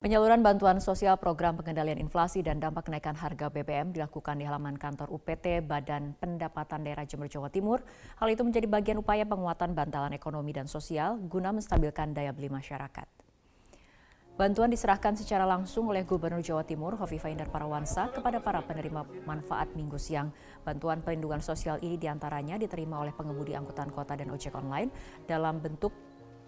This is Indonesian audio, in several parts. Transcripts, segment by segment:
Penyaluran bantuan sosial program pengendalian inflasi dan dampak kenaikan harga BBM dilakukan di halaman kantor UPT Badan Pendapatan Daerah Jember Jawa Timur. Hal itu menjadi bagian upaya penguatan bantalan ekonomi dan sosial guna menstabilkan daya beli masyarakat. Bantuan diserahkan secara langsung oleh Gubernur Jawa Timur Hovifa Indar Parawansa kepada para penerima manfaat minggu siang. Bantuan perlindungan sosial ini di antaranya diterima oleh pengemudi angkutan kota dan ojek online dalam bentuk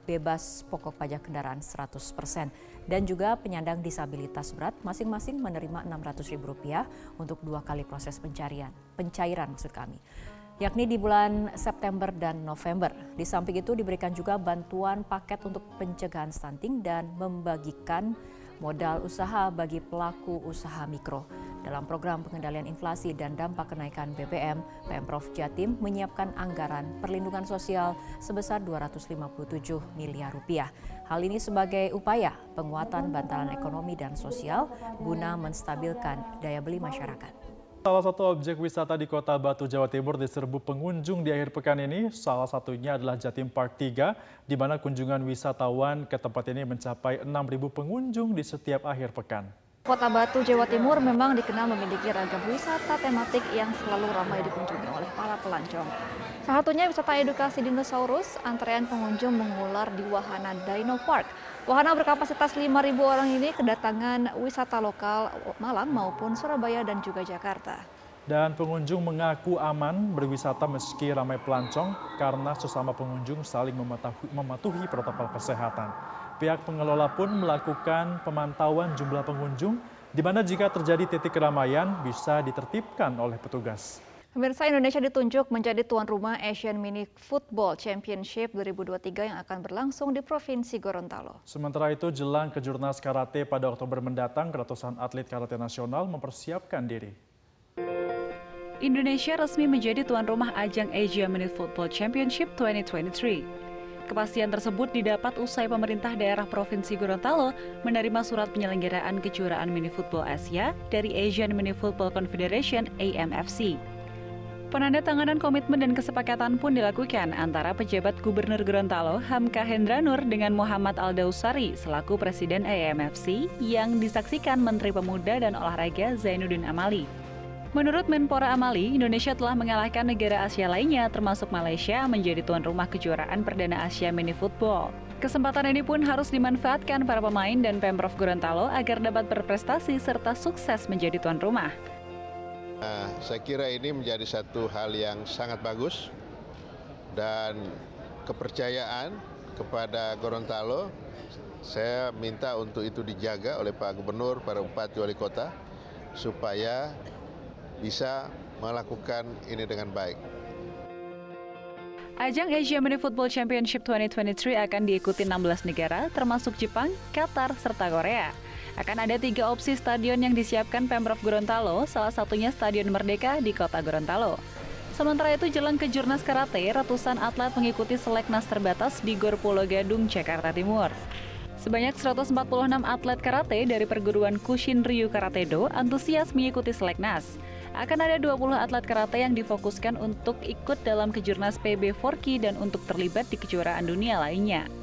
bebas pokok pajak kendaraan 100% dan juga penyandang disabilitas berat masing-masing menerima Rp600.000 untuk dua kali proses pencarian, pencairan maksud kami yakni di bulan September dan November. Di samping itu diberikan juga bantuan paket untuk pencegahan stunting dan membagikan modal usaha bagi pelaku usaha mikro. Dalam program pengendalian inflasi dan dampak kenaikan BBM, Pemprov Jatim menyiapkan anggaran perlindungan sosial sebesar 257 miliar rupiah. Hal ini sebagai upaya penguatan bantalan ekonomi dan sosial guna menstabilkan daya beli masyarakat. Salah satu objek wisata di Kota Batu, Jawa Timur diserbu pengunjung di akhir pekan ini. Salah satunya adalah Jatim Park 3, di mana kunjungan wisatawan ke tempat ini mencapai 6.000 pengunjung di setiap akhir pekan. Kota Batu, Jawa Timur memang dikenal memiliki ragam wisata tematik yang selalu ramai dikunjungi oleh para pelancong. Salah satunya wisata edukasi dinosaurus, antrean pengunjung mengular di wahana Dino Park. Wahana berkapasitas 5.000 orang ini kedatangan wisata lokal Malang maupun Surabaya dan juga Jakarta. Dan pengunjung mengaku aman berwisata meski ramai pelancong karena sesama pengunjung saling mematuhi protokol kesehatan. Pihak pengelola pun melakukan pemantauan jumlah pengunjung, di mana jika terjadi titik keramaian bisa ditertibkan oleh petugas. Pemirsa Indonesia ditunjuk menjadi tuan rumah Asian Mini Football Championship 2023 yang akan berlangsung di Provinsi Gorontalo. Sementara itu, jelang kejurnas karate pada Oktober mendatang, ratusan atlet karate nasional mempersiapkan diri. Indonesia resmi menjadi tuan rumah ajang Asia Mini Football Championship 2023. Kepastian tersebut didapat usai pemerintah daerah Provinsi Gorontalo menerima surat penyelenggaraan kejuaraan mini football Asia dari Asian Mini Football Confederation AMFC. Penanda tanganan komitmen dan kesepakatan pun dilakukan antara pejabat Gubernur Gorontalo Hamka Hendranur dengan Muhammad Aldausari selaku Presiden AMFC yang disaksikan Menteri Pemuda dan Olahraga Zainuddin Amali. Menurut Menpora Amali, Indonesia telah mengalahkan negara Asia lainnya termasuk Malaysia menjadi tuan rumah kejuaraan perdana Asia Mini Football. Kesempatan ini pun harus dimanfaatkan para pemain dan Pemprov Gorontalo agar dapat berprestasi serta sukses menjadi tuan rumah. Nah, saya kira ini menjadi satu hal yang sangat bagus dan kepercayaan kepada Gorontalo saya minta untuk itu dijaga oleh Pak Gubernur, para Bupati, Wali Kota supaya bisa melakukan ini dengan baik. Ajang Asia Mini Football Championship 2023 akan diikuti 16 negara, termasuk Jepang, Qatar, serta Korea. Akan ada tiga opsi stadion yang disiapkan Pemprov Gorontalo, salah satunya Stadion Merdeka di kota Gorontalo. Sementara itu, jelang ke Jurnas Karate, ratusan atlet mengikuti seleknas terbatas di Gor Pulau Gadung, Jakarta Timur. Sebanyak 146 atlet karate dari perguruan Kushin Ryu Karate Do antusias mengikuti seleknas akan ada 20 atlet karate yang difokuskan untuk ikut dalam kejurnas PB Forky dan untuk terlibat di kejuaraan dunia lainnya.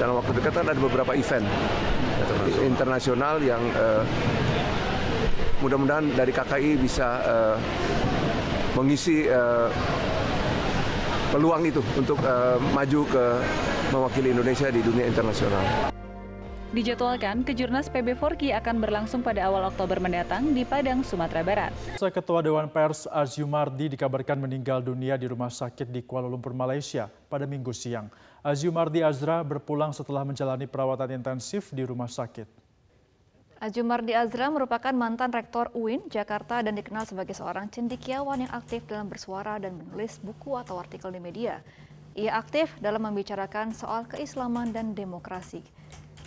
Dalam waktu dekat kan ada beberapa event internasional yang uh, mudah-mudahan dari KKI bisa uh, mengisi uh, peluang itu untuk uh, maju ke mewakili Indonesia di dunia internasional. Dijadwalkan, kejurnas PB Forky akan berlangsung pada awal Oktober mendatang di Padang, Sumatera Barat. Ketua Dewan Pers Aziumardi dikabarkan meninggal dunia di rumah sakit di Kuala Lumpur, Malaysia pada minggu siang. Aziumardi Azra berpulang setelah menjalani perawatan intensif di rumah sakit. Azumardi Azra merupakan mantan rektor UIN Jakarta dan dikenal sebagai seorang cendikiawan yang aktif dalam bersuara dan menulis buku atau artikel di media. Ia aktif dalam membicarakan soal keislaman dan demokrasi.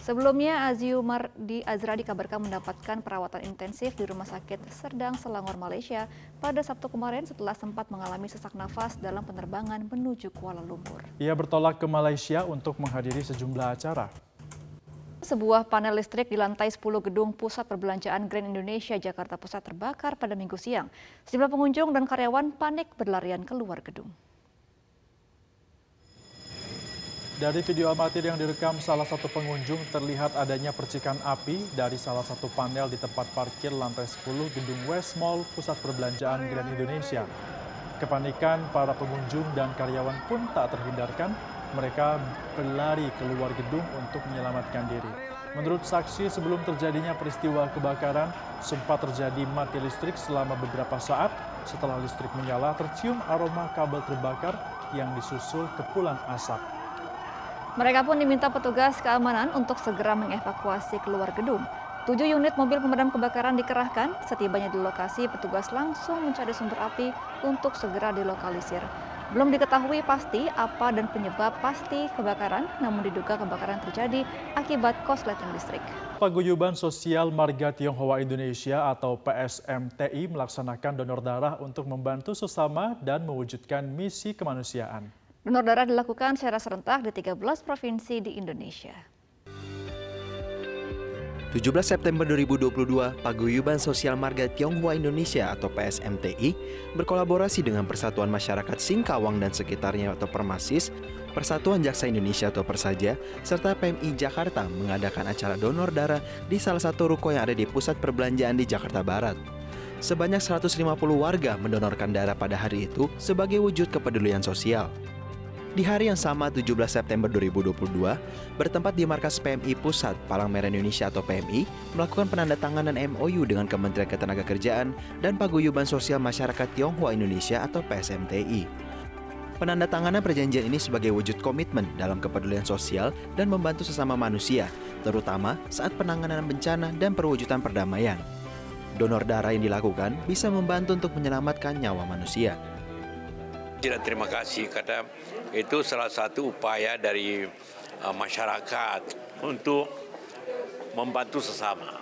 Sebelumnya, Aziumar di Azra dikabarkan mendapatkan perawatan intensif di Rumah Sakit Serdang Selangor, Malaysia pada Sabtu kemarin setelah sempat mengalami sesak nafas dalam penerbangan menuju Kuala Lumpur. Ia bertolak ke Malaysia untuk menghadiri sejumlah acara. Sebuah panel listrik di lantai 10 gedung Pusat Perbelanjaan Grand Indonesia Jakarta Pusat terbakar pada minggu siang. Sejumlah pengunjung dan karyawan panik berlarian keluar gedung. Dari video amatir yang direkam salah satu pengunjung terlihat adanya percikan api dari salah satu panel di tempat parkir lantai 10 gedung West Mall Pusat Perbelanjaan Grand Indonesia. Kepanikan para pengunjung dan karyawan pun tak terhindarkan, mereka berlari keluar gedung untuk menyelamatkan diri. Menurut saksi sebelum terjadinya peristiwa kebakaran, sempat terjadi mati listrik selama beberapa saat. Setelah listrik menyala, tercium aroma kabel terbakar yang disusul kepulan asap. Mereka pun diminta petugas keamanan untuk segera mengevakuasi keluar gedung. Tujuh unit mobil pemadam kebakaran dikerahkan. Setibanya di lokasi, petugas langsung mencari sumber api untuk segera dilokalisir. Belum diketahui pasti apa dan penyebab pasti kebakaran, namun diduga kebakaran terjadi akibat korsleting listrik. Paguyuban Sosial Marga Tionghoa Indonesia atau PSMTI melaksanakan donor darah untuk membantu sesama dan mewujudkan misi kemanusiaan. Donor darah dilakukan secara serentak di 13 provinsi di Indonesia. 17 September 2022, Paguyuban Sosial Marga Tionghoa Indonesia atau PSMTI berkolaborasi dengan Persatuan Masyarakat Singkawang dan sekitarnya atau Permasis, Persatuan Jaksa Indonesia atau Persaja, serta PMI Jakarta mengadakan acara donor darah di salah satu ruko yang ada di pusat perbelanjaan di Jakarta Barat. Sebanyak 150 warga mendonorkan darah pada hari itu sebagai wujud kepedulian sosial. Di hari yang sama 17 September 2022, bertempat di markas PMI Pusat Palang Merah Indonesia atau PMI melakukan penandatanganan MOU dengan Kementerian Ketenagakerjaan dan Paguyuban Sosial Masyarakat Tionghoa Indonesia atau PSMTI. Penandatanganan perjanjian ini sebagai wujud komitmen dalam kepedulian sosial dan membantu sesama manusia, terutama saat penanganan bencana dan perwujudan perdamaian. Donor darah yang dilakukan bisa membantu untuk menyelamatkan nyawa manusia. Dan terima kasih karena itu salah satu upaya dari uh, masyarakat untuk membantu sesama.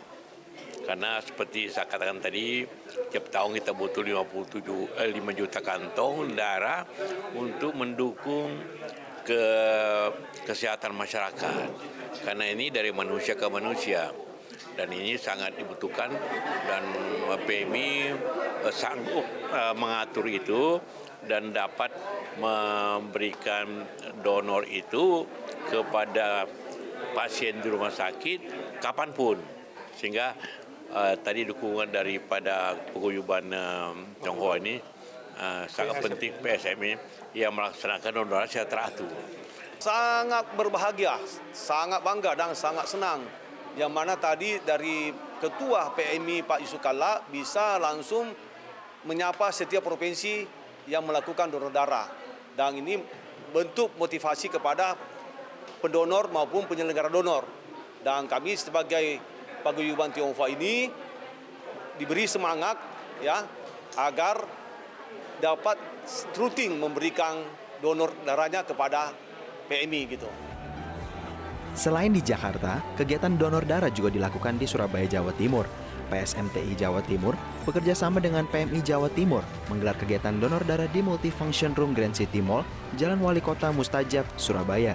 Karena seperti saya katakan tadi, tiap tahun kita butuh 57, eh, 5 juta kantong darah untuk mendukung ke kesehatan masyarakat. Karena ini dari manusia ke manusia dan ini sangat dibutuhkan dan PMI sanggup uh, mengatur itu dan dapat memberikan donor itu kepada pasien di rumah sakit kapan pun sehingga uh, tadi dukungan daripada peguyuban uh, Tionghoa ini uh, sangat penting PSMI yang melaksanakan donor secara teratur. Sangat berbahagia, sangat bangga dan sangat senang yang mana tadi dari Ketua PMI Pak Yusuf Kalla bisa langsung menyapa setiap provinsi yang melakukan donor darah. Dan ini bentuk motivasi kepada pendonor maupun penyelenggara donor. Dan kami sebagai paguyuban Tionghoa ini diberi semangat ya agar dapat rutin memberikan donor darahnya kepada PMI gitu. Selain di Jakarta, kegiatan donor darah juga dilakukan di Surabaya, Jawa Timur. PSMTI Jawa Timur bekerja sama dengan PMI Jawa Timur menggelar kegiatan donor darah di Multifunction Room Grand City Mall, Jalan Wali Kota Mustajab, Surabaya.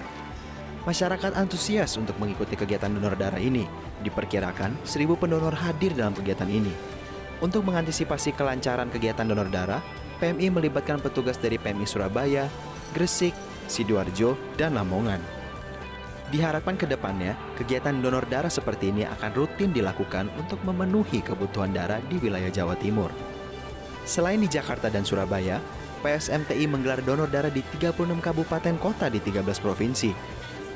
Masyarakat antusias untuk mengikuti kegiatan donor darah ini. Diperkirakan seribu pendonor hadir dalam kegiatan ini. Untuk mengantisipasi kelancaran kegiatan donor darah, PMI melibatkan petugas dari PMI Surabaya, Gresik, Sidoarjo, dan Lamongan. Diharapkan ke depannya, kegiatan donor darah seperti ini akan rutin dilakukan untuk memenuhi kebutuhan darah di wilayah Jawa Timur. Selain di Jakarta dan Surabaya, PSMTI menggelar donor darah di 36 kabupaten kota di 13 provinsi.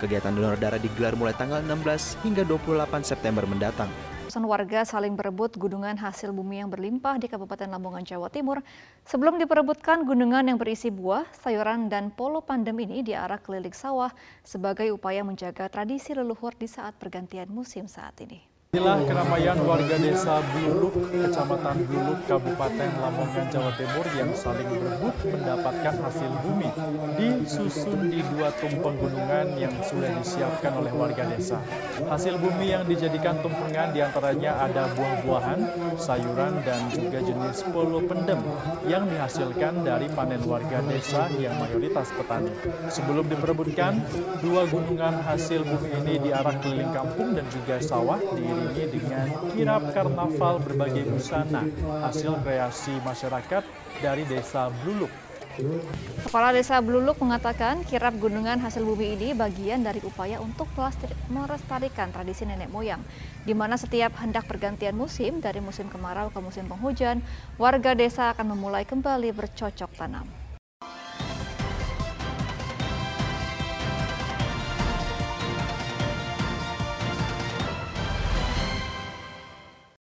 Kegiatan donor darah digelar mulai tanggal 16 hingga 28 September mendatang. Ratusan warga saling berebut gunungan hasil bumi yang berlimpah di Kabupaten Lamongan, Jawa Timur. Sebelum diperebutkan gunungan yang berisi buah, sayuran, dan polo pandem ini diarah keliling sawah sebagai upaya menjaga tradisi leluhur di saat pergantian musim saat ini. Inilah keramaian warga desa Bluluk, Kecamatan Bluluk, Kabupaten Lamongan, Jawa Timur yang saling berebut mendapatkan hasil bumi disusun di dua tumpeng gunungan yang sudah disiapkan oleh warga desa. Hasil bumi yang dijadikan tumpengan di antaranya ada buah-buahan, sayuran, dan juga jenis polo pendem yang dihasilkan dari panen warga desa yang mayoritas petani. Sebelum diperebutkan, dua gunungan hasil bumi ini diarah keliling kampung dan juga sawah di diiringi dengan kirap karnaval berbagai busana hasil kreasi masyarakat dari desa Bluluk. Kepala Desa Bluluk mengatakan kirap gunungan hasil bumi ini bagian dari upaya untuk melestarikan tradisi nenek moyang, di mana setiap hendak pergantian musim dari musim kemarau ke musim penghujan, warga desa akan memulai kembali bercocok tanam.